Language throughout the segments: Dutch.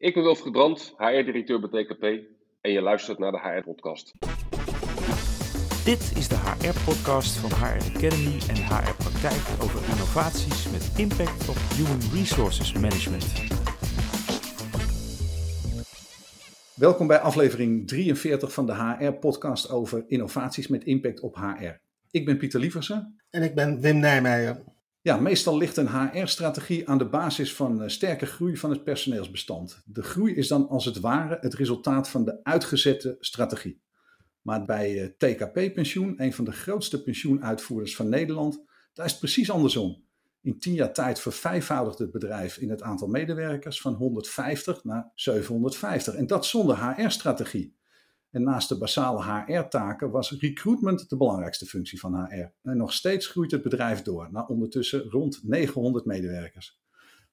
Ik ben Wilfried Brandt, HR-directeur bij TKP en je luistert naar de HR-podcast. Dit is de HR-podcast van HR Academy en HR Praktijk over innovaties met impact op Human Resources Management. Welkom bij aflevering 43 van de HR-podcast over innovaties met impact op HR. Ik ben Pieter Lieversen. En ik ben Wim Nijmeijer. Ja, meestal ligt een HR-strategie aan de basis van eh, sterke groei van het personeelsbestand. De groei is dan als het ware het resultaat van de uitgezette strategie. Maar bij eh, TKP Pensioen, een van de grootste pensioenuitvoerders van Nederland, daar is het precies andersom. In tien jaar tijd vervijfvoudigde het bedrijf in het aantal medewerkers van 150 naar 750. En dat zonder HR-strategie. En naast de basale HR-taken was recruitment de belangrijkste functie van HR. En nog steeds groeit het bedrijf door, naar ondertussen rond 900 medewerkers.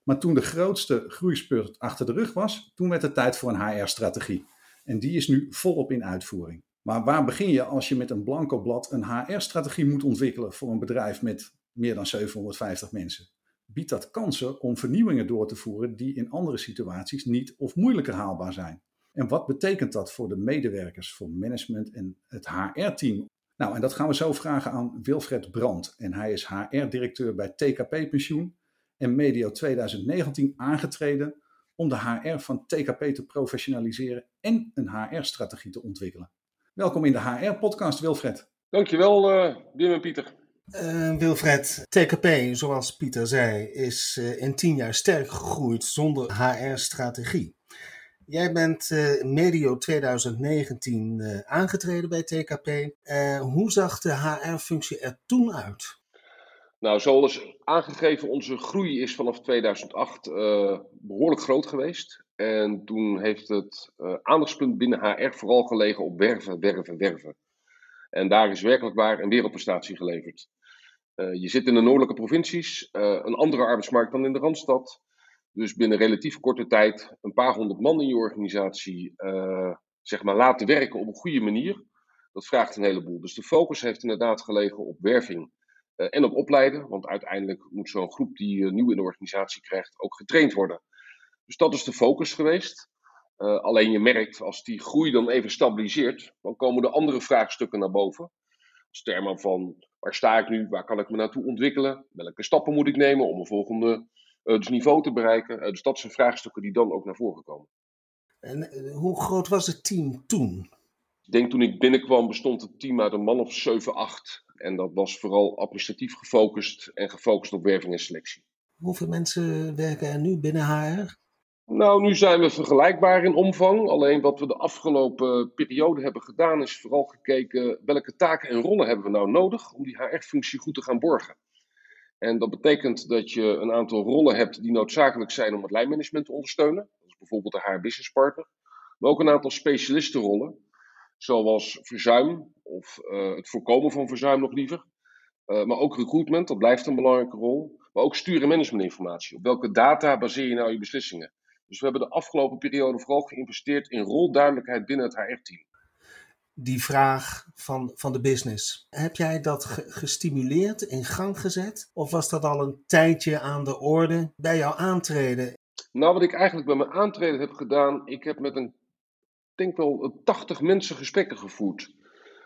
Maar toen de grootste groeispurt achter de rug was, toen werd het tijd voor een HR-strategie. En die is nu volop in uitvoering. Maar waar begin je als je met een blanco blad een HR-strategie moet ontwikkelen voor een bedrijf met meer dan 750 mensen? Biedt dat kansen om vernieuwingen door te voeren die in andere situaties niet of moeilijker haalbaar zijn? En wat betekent dat voor de medewerkers, voor management en het HR-team? Nou, en dat gaan we zo vragen aan Wilfred Brandt. En hij is HR-directeur bij TKP Pensioen en medio 2019 aangetreden om de HR van TKP te professionaliseren en een HR-strategie te ontwikkelen. Welkom in de HR-podcast, Wilfred. Dankjewel, uh, Wim en Pieter. Uh, Wilfred, TKP, zoals Pieter zei, is uh, in tien jaar sterk gegroeid zonder HR-strategie. Jij bent uh, medio 2019 uh, aangetreden bij TKP. Uh, hoe zag de HR-functie er toen uit? Nou, zoals aangegeven, onze groei is vanaf 2008 behoorlijk groot geweest. En toen heeft het aandachtspunt binnen HR vooral gelegen op werven, werven, werven. En daar is werkelijk waar een wereldprestatie geleverd. je zit in de noordelijke provincies, een andere arbeidsmarkt dan in de Randstad. Dus binnen relatief korte tijd een paar honderd man in je organisatie uh, zeg maar laten werken op een goede manier. Dat vraagt een heleboel. Dus de focus heeft inderdaad gelegen op werving uh, en op opleiden. Want uiteindelijk moet zo'n groep die uh, nieuw in de organisatie krijgt ook getraind worden. Dus dat is de focus geweest. alleen je merkt als die groei dan even stabiliseert, dan komen de andere vraagstukken naar boven. Als termen van waar sta ik nu, waar kan ik me naartoe ontwikkelen, welke stappen moet ik nemen om een volgende dus niveau te bereiken. Uh, dus dat zijn vraagstukken die dan ook naar voren komen. En uh, hoe groot was het team toen? Ik denk toen ik binnenkwam bestond het team uit een man of 7, 8. En dat was vooral administratief gefocust en gefocust op werving en selectie. Hoeveel mensen werken er nu binnen HR? Nou, nu zijn we vergelijkbaar in omvang. Alleen wat we de afgelopen periode hebben gedaan is vooral gekeken welke taken en rollen hebben we nou nodig om die HR-functie goed te gaan borgen. En dat betekent dat je een aantal rollen hebt die noodzakelijk zijn om het lijnmanagement te ondersteunen. Dat is bijvoorbeeld de HR Business Partner. Maar ook een aantal specialistenrollen, zoals verzuim of uh, het voorkomen van verzuim nog liever. Uh, maar ook recruitment, dat blijft een belangrijke rol. Maar ook stuur- en managementinformatie. Op welke data baseer je nou je beslissingen? Dus we hebben de afgelopen periode vooral geïnvesteerd in rolduidelijkheid binnen het HR-team die vraag van, van de business. Heb jij dat gestimuleerd, in gang gezet? Of was dat al een tijdje aan de orde bij jouw aantreden? Nou, wat ik eigenlijk bij mijn aantreden heb gedaan, ik heb met een, denk wel, 80 mensen gesprekken gevoerd.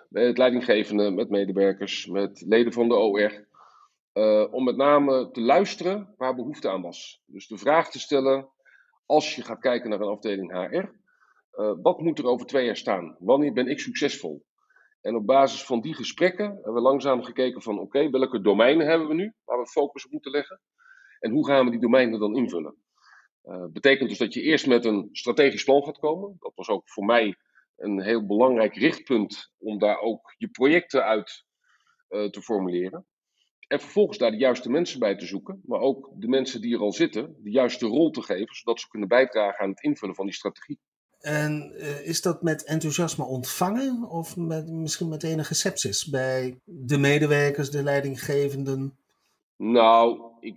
Met leidinggevenden, met medewerkers, met leden van de OR. Uh, om met name te luisteren waar behoefte aan was. Dus de vraag te stellen, als je gaat kijken naar een afdeling HR, uh, wat moet er over twee jaar staan? Wanneer ben ik succesvol? En op basis van die gesprekken hebben we langzaam gekeken van oké, welke domeinen hebben we nu waar we focus op moeten leggen? En hoe gaan we die domeinen dan invullen? Uh, betekent dus dat je eerst met een strategisch plan gaat komen. Dat was ook voor mij een heel belangrijk richtpunt om daar ook je projecten uit uh, te formuleren. En vervolgens daar de juiste mensen bij te zoeken, maar ook de mensen die er al zitten, de juiste rol te geven, zodat ze kunnen bijdragen aan het invullen van die strategie. En uh, is dat met enthousiasme ontvangen of met, misschien met enige sepsis bij de medewerkers, de leidinggevenden? Nou, ik,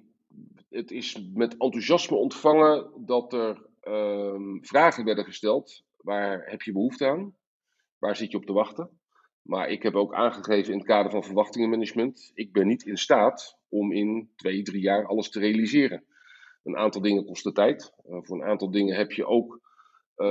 het is met enthousiasme ontvangen dat er uh, vragen werden gesteld. Waar heb je behoefte aan? Waar zit je op te wachten? Maar ik heb ook aangegeven in het kader van verwachtingenmanagement: ik ben niet in staat om in twee, drie jaar alles te realiseren. Een aantal dingen kosten tijd. voor een aantal dingen heb je ook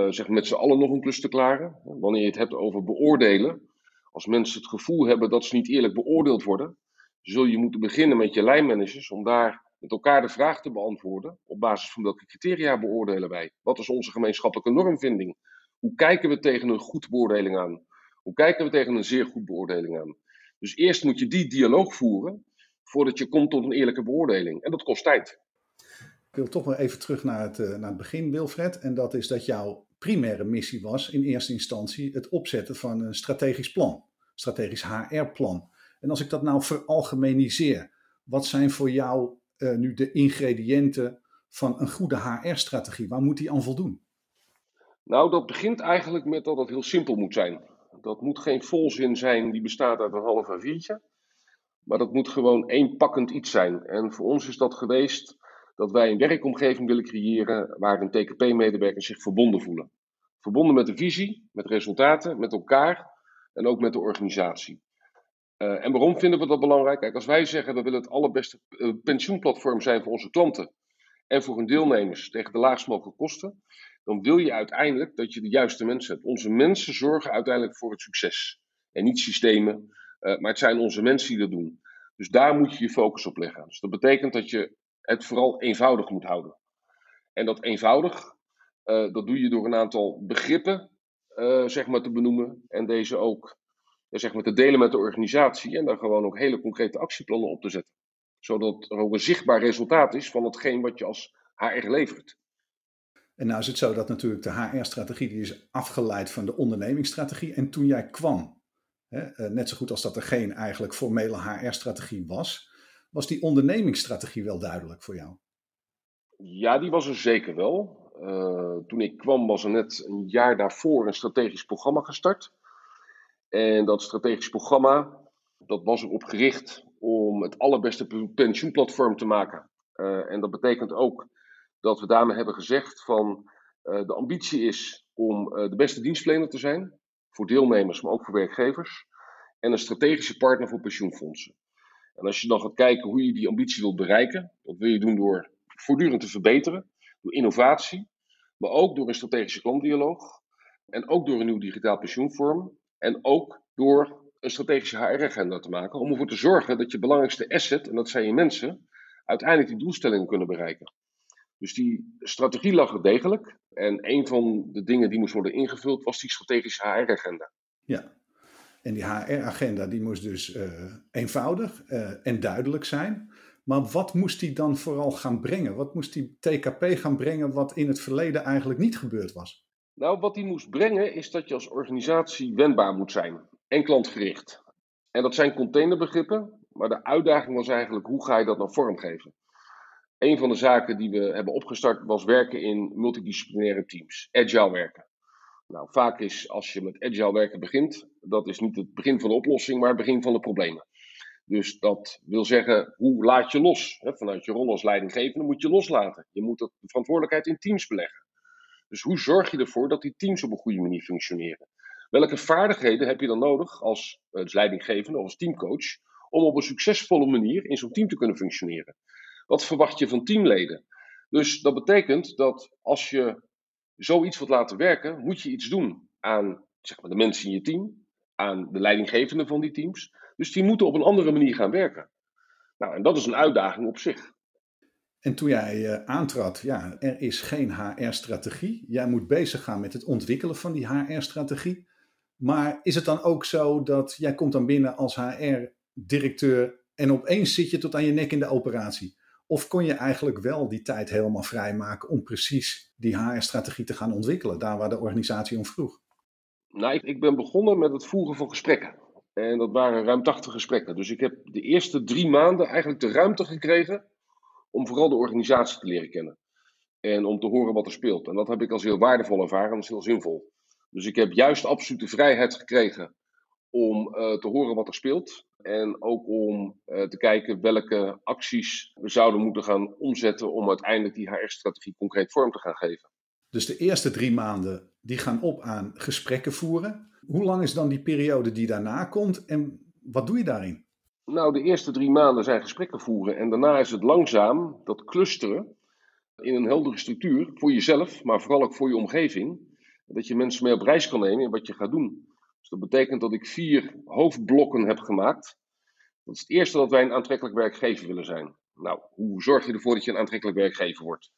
zeg met z'n allen nog een klus te klaren. Wanneer je het hebt over beoordelen, als mensen het gevoel hebben dat ze niet eerlijk beoordeeld worden, zul je moeten beginnen met je lijnmanagers om daar met elkaar de vraag te beantwoorden. Op basis van welke criteria beoordelen wij? Wat is onze gemeenschappelijke normvinding? Hoe kijken we tegen een goed beoordeling aan? Hoe kijken we tegen een zeer goed beoordeling aan? Dus eerst moet je die dialoog voeren voordat je komt tot een eerlijke beoordeling. En dat kost tijd. Ik wil toch wel even terug naar het, eh, naar het begin, Wilfred. En dat is dat jouw primaire missie was in eerste instantie het opzetten van een strategisch plan. Strategisch HR-plan. En als ik dat nou veralgemeniseer, wat zijn voor jou uh, nu de ingrediënten van een goede HR-strategie? Waar moet die aan voldoen? Nou, dat begint eigenlijk met dat het heel simpel moet zijn. Dat moet geen volzin zijn die bestaat uit een half A4'tje. Maar dat moet gewoon één pakkend iets zijn. En voor ons is dat geweest dat wij een werkomgeving willen creëren waar een TKP-medewerker zich verbonden voelen. Verbonden met de visie, met resultaten, met elkaar en ook met de organisatie. Uh, en waarom vinden we dat belangrijk? Kijk, als wij zeggen we willen het allerbeste uh, pensioenplatform zijn voor onze klanten en voor hun deelnemers tegen de laagst mogelijke kosten, dan wil je uiteindelijk dat je de juiste mensen hebt. Onze mensen zorgen uiteindelijk voor het succes. En niet systemen, uh, maar het zijn onze mensen die dat doen. Dus daar moet je je focus op leggen. Dus dat betekent dat je het vooral eenvoudig moet houden. En dat eenvoudig, uh, dat doe je door een aantal begrippen uh, zeg maar te benoemen en deze ook zeg maar, te delen met de organisatie en daar gewoon ook hele concrete actieplannen op te zetten. Zodat er ook een zichtbaar resultaat is van hetgeen wat je als HR levert. En nou is het zo dat natuurlijk de HR-strategie die is afgeleid van de ondernemingsstrategie. En toen jij kwam, hè, eh, net zo goed als dat er geen eigenlijk formele HR-strategie was, was die ondernemingsstrategie wel duidelijk voor jou? Ja, die was er zeker wel. Uh, toen ik kwam was er net een jaar daarvoor een strategisch programma gestart. En dat strategisch programma, dat was erop gericht om het allerbeste pensioenplatform te maken. Uh, en dat betekent ook dat we daarmee hebben gezegd van uh, de ambitie is om de beste dienstverlener te zijn. Voor deelnemers, maar ook voor werkgevers. En een strategische partner voor pensioenfondsen. En als je dan gaat kijken hoe je die ambitie wilt bereiken, dat wil je doen door voortdurend te verbeteren, door innovatie, maar ook door een strategische klantdialoog en ook door een nieuw digitaal pensioenvorm en ook door een strategische HR-agenda te maken om ervoor te zorgen dat je belangrijkste asset, en dat zijn je mensen, uiteindelijk die doelstellingen kunnen bereiken. Dus die strategie lag er degelijk. En een van de dingen die moest worden ingevuld was die strategische HR-agenda. Ja, en die HR-agenda die moest dus uh, eenvoudig uh, en duidelijk zijn. Maar wat moest die dan vooral gaan brengen? Wat moest die TKP gaan brengen wat in het verleden eigenlijk niet gebeurd was? Nou, wat die moest brengen is dat je als organisatie wendbaar moet zijn en klantgericht. En dat zijn containerbegrippen, maar de uitdaging was eigenlijk hoe ga je dat nou vormgeven? Een van de zaken die we hebben opgestart was werken in multidisciplinaire teams, agile werken. Nou, vaak is als je met agile werken begint, dat is niet het begin van de oplossing, maar het begin van de problemen. Dus dat wil zeggen, hoe laat je los? Vanuit je rol als leidinggevende moet je loslaten. Je moet de verantwoordelijkheid in teams beleggen. Dus hoe zorg je ervoor dat die teams op een goede manier functioneren? Welke vaardigheden heb je dan nodig als, als eh, leidinggevende of als teamcoach om op een succesvolle manier in zo'n team te kunnen functioneren? Wat verwacht je van teamleden? Dus dat betekent dat als je zoiets wilt laten werken, moet je iets doen aan zeg maar, de mensen in je team, aan de leidinggevenden van die teams. Dus die moeten op een andere manier gaan werken. Nou, en dat is een uitdaging op zich. En toen jij uh, aantrad, ja, er is geen HR-strategie. Jij moet bezig gaan met het ontwikkelen van die HR-strategie. Maar is het dan ook zo dat jij komt dan binnen als HR-directeur en opeens zit je tot aan je nek in de operatie? Of kon je eigenlijk wel die tijd helemaal vrijmaken om precies die HR-strategie te gaan ontwikkelen, daar waar de organisatie om vroeg? Nou, ik, ben begonnen met het voeren van gesprekken. En dat waren ruim 80 gesprekken. Dus ik heb de eerste drie maanden eigenlijk de ruimte gekregen om vooral de organisatie te leren kennen. En om te horen wat er speelt. En dat heb ik als heel waardevol ervaren, dat is heel zinvol. Dus ik heb juist absolute vrijheid gekregen om uh, te horen wat er speelt. En ook om uh, te kijken welke acties we zouden moeten gaan omzetten om uiteindelijk die HR-strategie concreet vorm te gaan geven. Dus de eerste drie maanden die gaan op aan gesprekken voeren. Hoe lang is dan die periode die daarna komt en wat doe je daarin? Nou, de eerste drie maanden zijn gesprekken voeren en daarna is het langzaam dat clusteren in een heldere structuur voor jezelf, maar vooral ook voor je omgeving. Dat je mensen mee op reis kan nemen in wat je gaat doen. Dus dat betekent dat ik vier hoofdblokken heb gemaakt. Dat is het eerste dat wij een aantrekkelijk werkgever willen zijn. Nou, hoe zorg je ervoor dat je een aantrekkelijk werkgever wordt?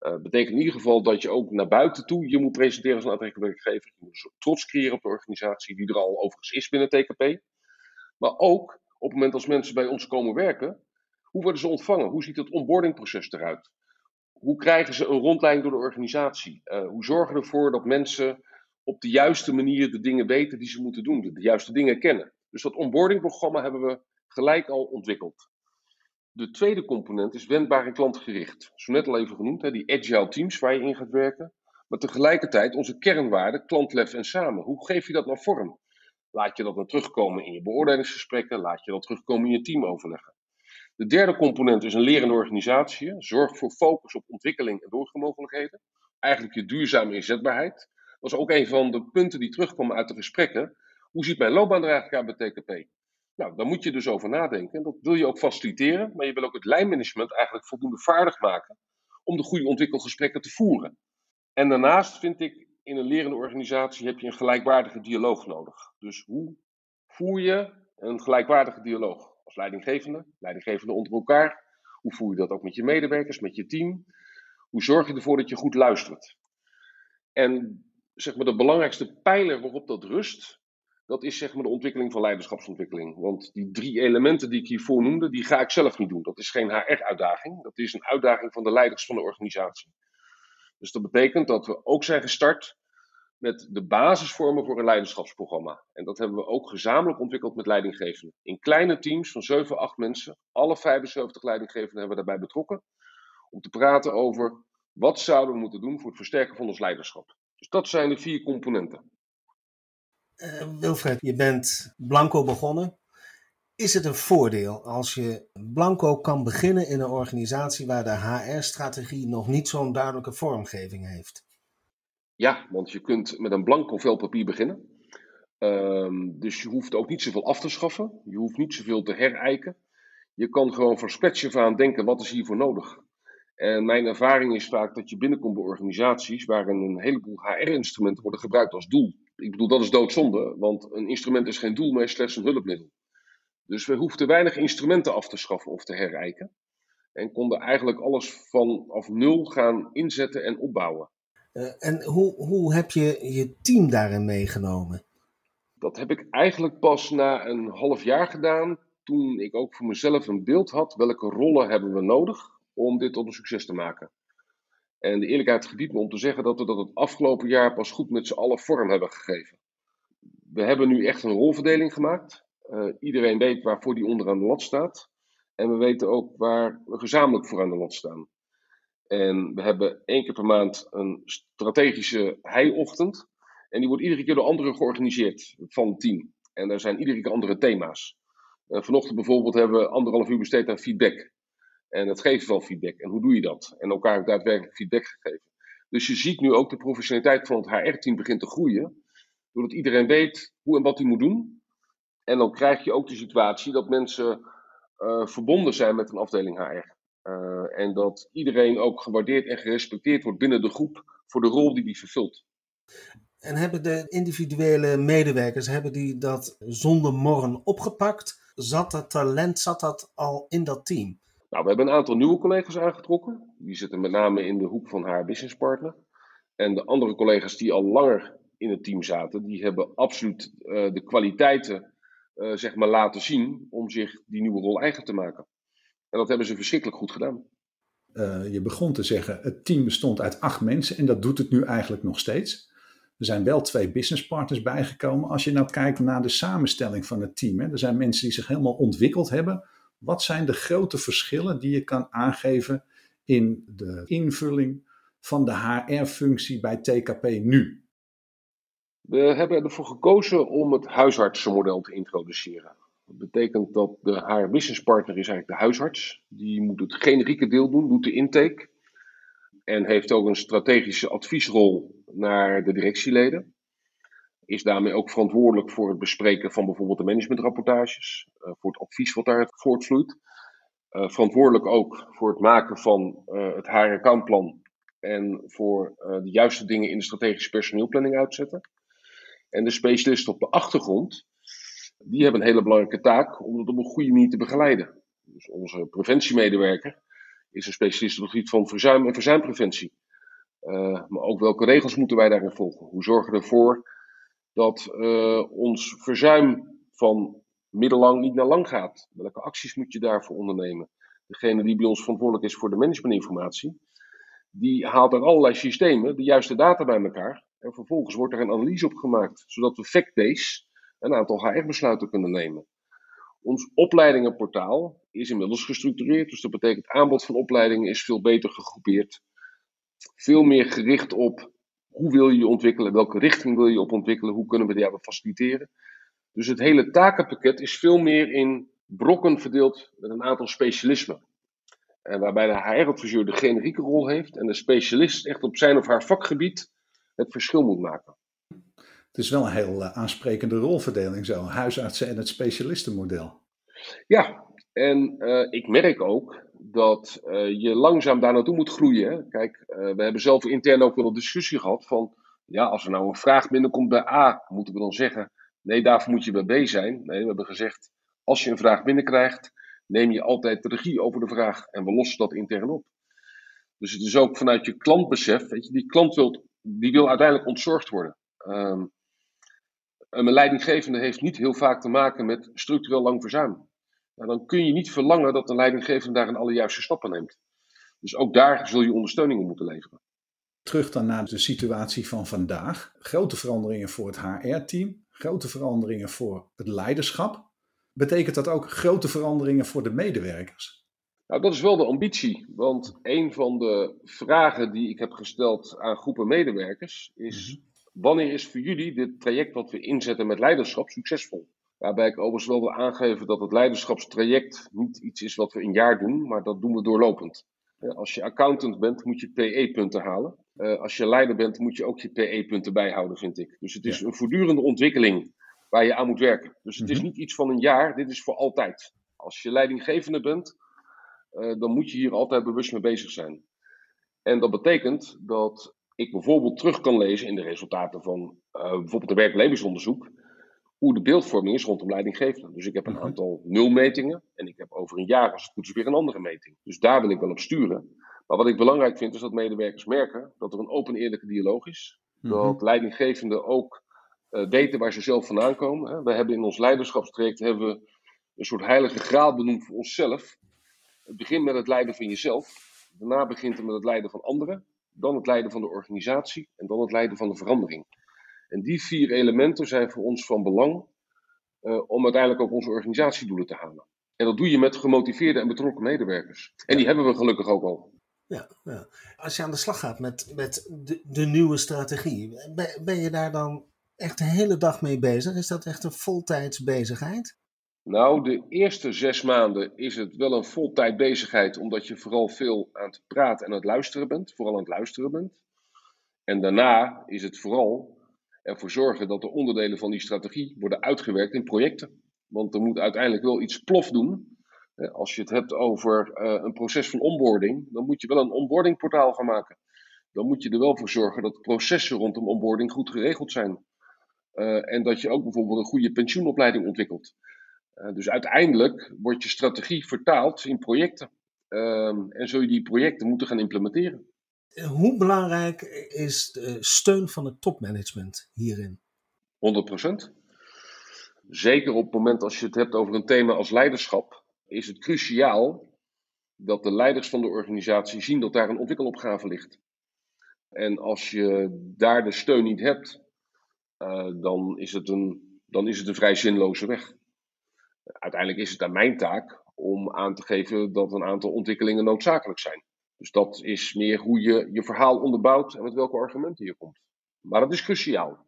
Uh, betekent in ieder geval dat je ook naar buiten toe je moet presenteren als een aantrekkelijk werkgever. Je moet trots creëren op de organisatie, die er al overigens is binnen TKP. Maar ook op het moment als mensen bij ons komen werken, hoe worden ze ontvangen? Hoe ziet het onboardingproces eruit? Hoe krijgen ze een rondleiding door de organisatie? Uh, hoe zorgen we ervoor dat mensen op de juiste manier de dingen weten die ze moeten doen, de, juiste dingen kennen? Dus dat onboardingprogramma hebben we gelijk al ontwikkeld. De tweede component is wendbaar en klantgericht. Zo net al even genoemd, hè, die agile teams waar je in gaat werken. Maar tegelijkertijd onze kernwaarden, klantlef en samen. Hoe geef je dat nou vorm? Laat je dat nou terugkomen in je beoordelingsgesprekken? Laat je dat terugkomen in je teamoverleggen? De derde component is een lerende organisatie. Zorg voor focus op ontwikkeling en doorgroeimogelijkheden. Eigenlijk je duurzame inzetbaarheid. Is ook een van de punten die terugkomen uit de gesprekken. Hoe ziet mijn loopbaan er eigenlijk uit bij TKP? Nou, daar moet je dus over nadenken. Dat wil je ook faciliteren, maar je wil ook het lijnmanagement eigenlijk voldoende vaardig maken om de goede ontwikkelgesprekken te voeren. En daarnaast vind ik, in een lerende organisatie heb je een gelijkwaardige dialoog nodig. Dus hoe voer je een gelijkwaardige dialoog? Als leidinggevende, leidinggevende onder elkaar. Hoe voer je dat ook met je medewerkers, met je team? Hoe zorg je ervoor dat je goed luistert? En zeg maar de belangrijkste pijler waarop dat rust, dat is zeg maar de ontwikkeling van leiderschapsontwikkeling. Want die drie elementen die ik hiervoor noemde, die ga ik zelf niet doen. Dat is geen HR-uitdaging. Dat is een uitdaging van de leiders van de organisatie. Dus dat betekent dat we ook zijn gestart met de basisvormen voor een leiderschapsprogramma. En dat hebben we ook gezamenlijk ontwikkeld met leidinggevenden. In kleine teams van 7, 8 mensen, alle 75 leidinggevenden hebben we daarbij betrokken. Om te praten over wat zouden we moeten doen voor het versterken van ons leiderschap. Dus dat zijn de vier componenten. Uh, Wilfred, je bent blanco begonnen. Is het een voordeel als je blanco kan beginnen in een organisatie waar de HR-strategie nog niet zo'n duidelijke vormgeving heeft? Ja, want je kunt met een blanco vel papier beginnen. Um, dus je hoeft ook niet zoveel af te schaffen. Je hoeft niet zoveel te herijken. Je kan gewoon van scratch aan denken, wat is hiervoor nodig? En mijn ervaring is vaak dat je binnenkomt bij organisaties waarin een heleboel HR-instrumenten worden gebruikt als doel. Ik bedoel, dat is doodzonde, want een instrument is geen doel, maar is slechts een hulpmiddel. Dus we hoefden weinig instrumenten af te schaffen of te herijken. En konden eigenlijk alles vanaf nul gaan inzetten en opbouwen. Uh, en hoe, hoe heb je je team daarin meegenomen? Dat heb ik eigenlijk pas na een half jaar gedaan. Toen ik ook voor mezelf een beeld had. Welke rollen hebben we nodig om dit tot een succes te maken? En de eerlijkheid gebiedt me om te zeggen dat we dat het afgelopen jaar pas goed met z'n allen vorm hebben gegeven. We hebben nu echt een rolverdeling gemaakt. Uh, iedereen weet waarvoor die onderaan de lat staat. En we weten ook waar we gezamenlijk voor aan de lat staan. En we hebben één keer per maand een strategische heiochtend. En die wordt iedere keer door anderen georganiseerd van het team. En er zijn iedere keer andere thema's. Uh, vanochtend bijvoorbeeld hebben we anderhalf uur besteed aan feedback. En het geven van feedback. En hoe doe je dat? En elkaar daadwerkelijk feedback gegeven. Dus je ziet nu ook de professionaliteit van het HR-team begint te groeien. Doordat iedereen weet hoe en wat hij moet doen. En dan krijg je ook de situatie dat mensen uh, verbonden zijn met een afdeling HR. Uh, en dat iedereen ook gewaardeerd en gerespecteerd wordt binnen de groep voor de rol die die vervult. En hebben de individuele medewerkers hebben die dat zonder morren opgepakt? Zat dat talent zat dat al in dat team? Nou, we hebben een aantal nieuwe collega's aangetrokken. Die zitten met name in de hoek van haar businesspartner. En de andere collega's die al langer in het team zaten, die hebben absoluut uh, de kwaliteiten uh, zeg maar laten zien om zich die nieuwe rol eigen te maken. En dat hebben ze verschrikkelijk goed gedaan. Uh, je begon te zeggen, het team bestond uit acht mensen en dat doet het nu eigenlijk nog steeds. Er zijn wel twee businesspartners bijgekomen. Als je nou kijkt naar de samenstelling van het team, hè, er zijn mensen die zich helemaal ontwikkeld hebben wat zijn de grote verschillen die je kan aangeven in de invulling van de HR-functie bij TKP nu? We hebben ervoor gekozen om het huisartsenmodel te introduceren. Dat betekent dat de HR business partner is eigenlijk de huisarts. Die moet het generieke deel doen, doet de intake. En heeft ook een strategische adviesrol naar de directieleden is daarmee ook verantwoordelijk voor het bespreken van bijvoorbeeld de managementrapportages, uh, voor het advies wat daaruit voortvloeit. uh, verantwoordelijk ook voor het maken van uh, het HR-accountplan en voor de juiste dingen in de strategische personeelplanning uitzetten. En de specialisten op de achtergrond, die hebben een hele belangrijke taak om het op een goede manier te begeleiden. Dus onze preventiemedewerker is een specialist op het gebied van verzuim en verzuimpreventie. maar ook welke regels moeten wij daarin volgen? Hoe zorgen we ervoor dat ons verzuim van middellang niet naar lang gaat? Welke acties moet je daarvoor ondernemen? Degene die bij ons verantwoordelijk is voor de managementinformatie, die haalt er allerlei systemen, de juiste data bij elkaar. En vervolgens wordt er een analyse op gemaakt, zodat we fact-based een aantal HR-besluiten kunnen nemen. Ons opleidingenportaal is inmiddels gestructureerd, dus dat betekent aanbod van opleidingen is veel beter gegroepeerd. Veel meer gericht op hoe wil je je ontwikkelen, welke richting wil je op ontwikkelen, hoe kunnen we die faciliteren. Dus het hele takenpakket is veel meer in brokken verdeeld met een aantal specialismen. En waarbij de HR-adviseur de generieke rol heeft en de specialist echt op zijn of haar vakgebied het verschil moet maken. Het is wel een heel uh, aansprekende rolverdeling zo, huisartsen en het specialistenmodel. Ja, en uh, ik merk ook dat uh, je langzaam daar naartoe moet groeien. Kijk, we hebben zelf intern ook wel een discussie gehad van, ja, als er nou een vraag binnenkomt bij A, moeten we dan zeggen, nee, daarvoor moet je bij B zijn. Nee, we hebben gezegd, als je een vraag binnenkrijgt, neem je altijd de regie over de vraag en we lossen dat intern op. Dus het is ook vanuit je klantbesef, weet je, die klant wil, die wil uiteindelijk ontzorgd worden. Um, een leidinggevende heeft niet heel vaak te maken met structureel lang verzuim. Nou, dan kun je niet verlangen dat een leidinggevende daar een allerjuiste stappen neemt. Dus ook daar zul je ondersteuning in moeten leveren. Terug dan naar de situatie van vandaag. Grote veranderingen voor het HR-team, grote veranderingen voor het leiderschap. Betekent dat ook grote veranderingen voor de medewerkers? Nou, dat is wel de ambitie. Want een van de vragen die ik heb gesteld aan groepen medewerkers is: mhm. wanneer is voor jullie dit traject wat we inzetten met leiderschap succesvol? Waarbij ik overigens wel wil aangeven dat het leiderschapstraject niet iets is wat we een jaar doen, maar dat doen we doorlopend. Als je accountant bent, moet je PE-punten halen. Eh, als je leider bent, moet je ook je PE-punten bijhouden, vind ik. Dus het is een voortdurende ontwikkeling waar je aan moet werken. Dus het is mhm. niet iets van een jaar, dit is voor altijd. Als je leidinggevende bent, uh, dan moet je hier altijd bewust mee bezig zijn. En dat betekent dat ik bijvoorbeeld terug kan lezen in de resultaten van bijvoorbeeld een werklevensonderzoek, hoe de beeldvorming is rondom leidinggevenden. Dus ik heb een mhm. aantal nulmetingen en ik heb over een jaar, als het goed is, weer een andere meting. Dus daar wil ik wel op sturen. Maar wat ik belangrijk vind, is dat medewerkers merken dat er een open eerlijke dialoog is. Mhm. Dat leidinggevenden ook uh, weten waar ze zelf vandaan komen. Hè. We hebben in ons leiderschapstraject hebben we een soort heilige graal benoemd voor onszelf. Het begint met het leiden van jezelf. Daarna begint het met het leiden van anderen. Dan het leiden van de organisatie. En dan het leiden van de verandering. En die vier elementen zijn voor ons van belang uh, om uiteindelijk ook onze organisatiedoelen te halen. En dat doe je met gemotiveerde en betrokken medewerkers. En die hebben we gelukkig ook al. Ja, ja. Als je aan de slag gaat met, met de, de nieuwe strategie, ben, ben je daar dan echt de hele dag mee bezig? Is dat echt een voltijds bezigheid? Nou, de eerste zes maanden is het wel een voltijd bezigheid, omdat je vooral veel aan het praten en aan het luisteren bent. Vooral aan het luisteren bent. En daarna is het vooral ervoor zorgen dat de onderdelen van die strategie worden uitgewerkt in projecten. Want er moet uiteindelijk wel iets plof doen. Als je het hebt over eh, een proces van onboarding, dan moet je wel een onboardingportaal gaan maken. Dan moet je er wel voor zorgen dat processen rondom onboarding goed geregeld zijn. Uh, en dat je ook bijvoorbeeld een goede pensioenopleiding ontwikkelt. Dus uiteindelijk wordt je strategie vertaald in projecten. Uh, en zul je die projecten moeten gaan implementeren. Hoe belangrijk is de steun van het topmanagement hierin? 100%. Zeker op het moment als je het hebt over een thema als leiderschap, is het cruciaal dat de leiders van de organisatie zien dat daar een ontwikkelopgave ligt. En als je daar de steun niet hebt, uh, dan, is het een, dan is het een vrij zinloze weg. Uiteindelijk is het aan mijn taak om aan te geven dat een aantal ontwikkelingen noodzakelijk zijn. Dus dat is meer hoe je je verhaal onderbouwt en met welke argumenten je komt. Maar dat is cruciaal.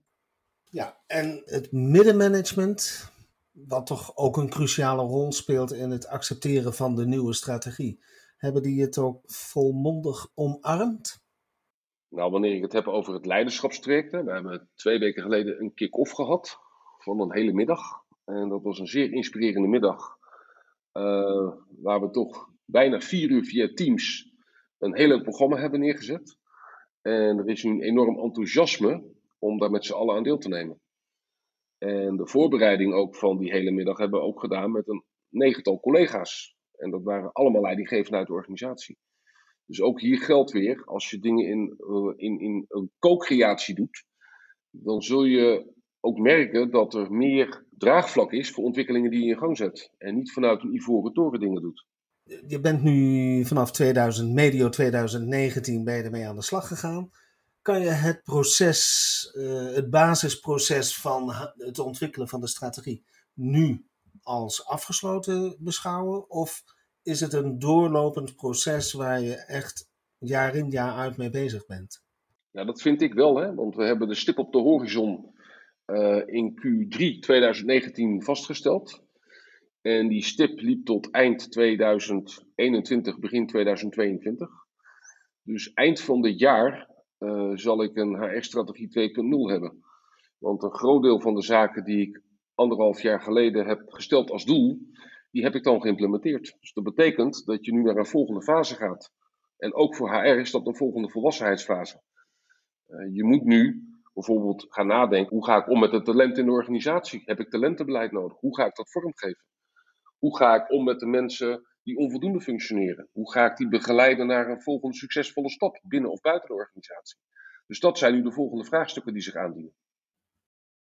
Ja, en het middenmanagement, wat toch ook een cruciale rol speelt in het accepteren van de nieuwe strategie. Hebben die het ook volmondig omarmd? Nou, wanneer ik het heb over het leiderschapstraject, we hebben twee weken geleden een kick-off gehad van een hele middag. En dat was een zeer inspirerende middag, uh, waar we toch bijna vier uur via Teams een hele programma hebben neergezet. En er is nu een enorm enthousiasme om daar met z'n allen aan deel te nemen. En de voorbereiding ook van die hele middag hebben we ook gedaan met een negental collega's. En dat waren allemaal leidinggevenden uit de organisatie. Dus ook hier geldt weer, als je dingen in, uh, in, in een co-creatie doet, dan zul je ook merken dat er meer draagvlak is voor ontwikkelingen die je in gang zet. En niet vanuit een ivoren toren dingen doet. Je bent nu vanaf 2000, medio 2019 ben je ermee aan de slag gegaan. Kan je het proces, uh, het basisproces van het ontwikkelen van de strategie nu als afgesloten beschouwen? Of is het een doorlopend proces waar je echt jaar in jaar uit mee bezig bent? Ja, dat vind ik wel, hè? want we hebben de stip op de horizon uh, in Q3 2019 vastgesteld. En die stip liep tot eind 2021, begin 2022. Dus eind van dit jaar uh, zal ik een HR-strategie 2.0 hebben. Want een groot deel van de zaken die ik anderhalf jaar geleden heb gesteld als doel, die heb ik dan geïmplementeerd. Dus dat betekent dat je nu naar een volgende fase gaat. En ook voor HR is dat een volgende volwassenheidsfase. Uh, je moet nu bijvoorbeeld gaan nadenken: hoe ga ik om met het talent in de organisatie? Heb ik talentenbeleid nodig? Hoe ga ik dat vormgeven? Hoe ga ik om met de mensen die onvoldoende functioneren? Hoe ga ik die begeleiden naar een volgende succesvolle stap binnen of buiten de organisatie? Dus dat zijn nu de volgende vraagstukken die zich aandienen.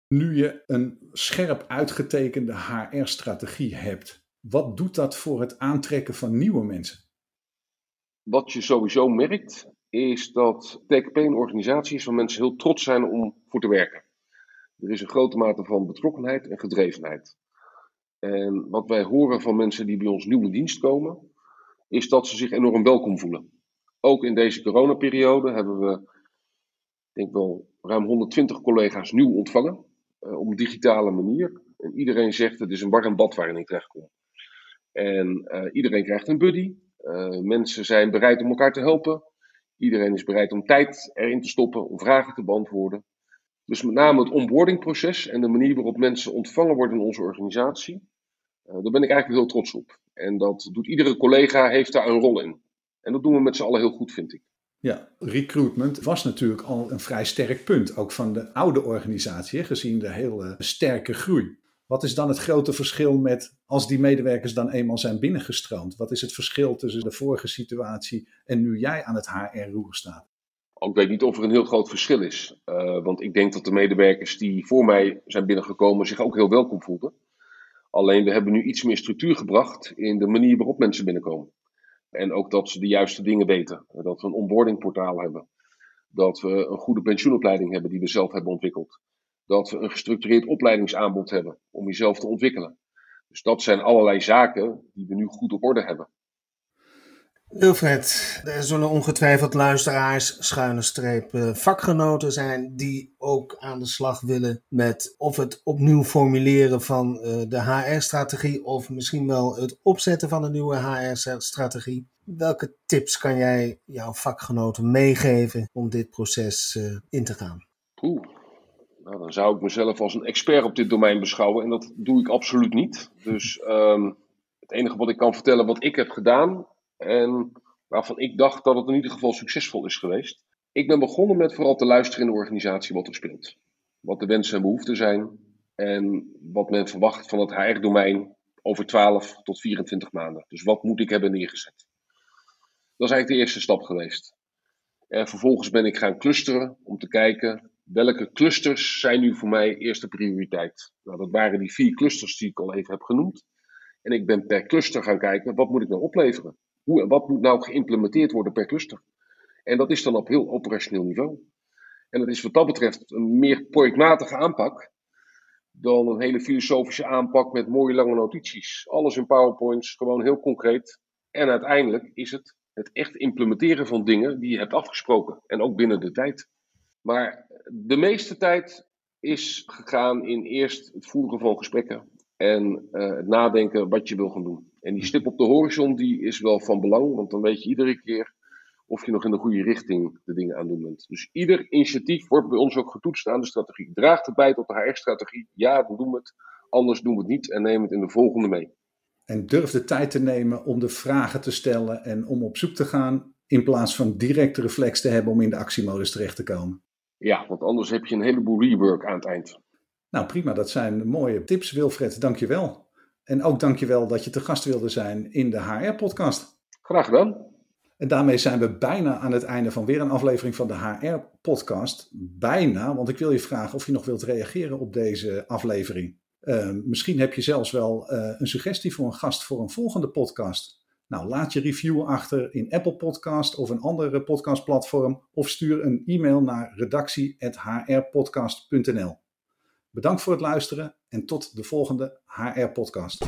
Nu je een scherp uitgetekende HR-strategie hebt, wat doet dat voor het aantrekken van nieuwe mensen? Wat je sowieso merkt, is dat TKP een organisatie is waar mensen heel trots zijn om voor te werken. Er is een grote mate van betrokkenheid en gedrevenheid. En wat wij horen van mensen die bij ons nieuw in dienst komen, is dat ze zich enorm welkom voelen. Ook in deze coronaperiode hebben we, denk wel, ruim 120 collega's nieuw ontvangen. Uh, op een digitale manier. En iedereen zegt: het is een warm bad waarin ik terechtkom. En uh, iedereen krijgt een buddy. Uh, mensen zijn bereid om elkaar te helpen. Iedereen is bereid om tijd erin te stoppen, om vragen te beantwoorden. Dus met name het onboardingproces en de manier waarop mensen ontvangen worden in onze organisatie, uh, daar ben ik eigenlijk heel trots op. En dat doet iedere collega, heeft daar een rol in. En dat doen we met z'n allen heel goed, vind ik. Ja, recruitment was natuurlijk al een vrij sterk punt, ook van de oude organisatie, gezien de hele sterke groei. Wat is dan het grote verschil met als die medewerkers dan eenmaal zijn binnengestroomd? Wat is het verschil tussen de vorige situatie en nu jij aan het HR-roer staat? Ik weet niet of er een heel groot verschil is. Uh, want ik denk dat de medewerkers die voor mij zijn binnengekomen zich ook heel welkom voelden. Alleen we hebben nu iets meer structuur gebracht in de manier waarop mensen binnenkomen. En ook dat ze de juiste dingen weten. Dat we een onboardingportaal hebben. Dat we een goede pensioenopleiding hebben die we zelf hebben ontwikkeld dat we een gestructureerd opleidingsaanbod hebben om jezelf te ontwikkelen. Dus dat zijn allerlei zaken die we nu goed op orde hebben. Wilfred, er zullen ongetwijfeld luisteraars, schuine streep, eh, vakgenoten zijn die ook aan de slag willen met of het opnieuw formuleren van uh, de HR-strategie of misschien wel het opzetten van een nieuwe HR-strategie. Welke tips kan jij jouw vakgenoten meegeven om dit proces uh, in te gaan? Oeh, nou, dan zou ik mezelf als een expert op dit domein beschouwen en dat doe ik absoluut niet. Dus um, het enige wat ik kan vertellen wat ik heb gedaan en waarvan ik dacht dat het in ieder geval succesvol is geweest. Ik ben begonnen met vooral te luisteren in de organisatie wat er speelt. Wat de wensen en behoeften zijn en wat men verwacht van het HR-domein over 12 tot 24 maanden. Dus wat moet ik hebben neergezet? Dat is eigenlijk de eerste stap geweest. En vervolgens ben ik gaan clusteren om te kijken welke clusters zijn nu voor mij eerste prioriteit? Nou, dat waren die vier clusters die ik al even heb genoemd. En ik ben per cluster gaan kijken, wat moet ik nou opleveren? Hoe en wat moet nou geïmplementeerd worden per cluster? En dat is dan op heel operationeel niveau. En dat is wat dat betreft een meer projectmatige aanpak dan een hele filosofische aanpak met mooie lange notities. Alles in PowerPoints, gewoon heel concreet. En uiteindelijk is het het echt implementeren van dingen die je hebt afgesproken. En ook binnen de tijd. Maar de meeste tijd is gegaan in eerst het voeren van gesprekken en uh, het nadenken wat je wil gaan doen. En die stip op de horizon die is wel van belang, want dan weet je iedere keer of je nog in de goede richting de dingen aan doen bent. Dus ieder initiatief wordt bij ons ook getoetst aan de strategie. Draagt het bij tot de HR-strategie? Ja, dan doen we het. Anders doen we het niet en nemen het in de volgende mee. En durf de tijd te nemen om de vragen te stellen en om op zoek te gaan in plaats van direct de reflex te hebben om in de actiemodus terecht te komen. Ja, want anders heb je een heleboel rework aan het eind. Nou prima, dat zijn mooie tips Wilfred, dankjewel. En ook dankjewel dat je te gast wilde zijn in de HR-podcast. Graag gedaan. En daarmee zijn we bijna aan het einde van weer een aflevering van de HR-podcast. Bijna, want ik wil je vragen of je nog wilt reageren op deze aflevering. Uh, misschien heb je zelfs wel uh, een suggestie voor een gast voor een volgende podcast. Nou, laat je review achter in Apple Podcast of een andere podcastplatform of stuur een e-mail naar redactie.hrpodcast.nl. Bedankt voor het luisteren en tot de volgende HR-podcast.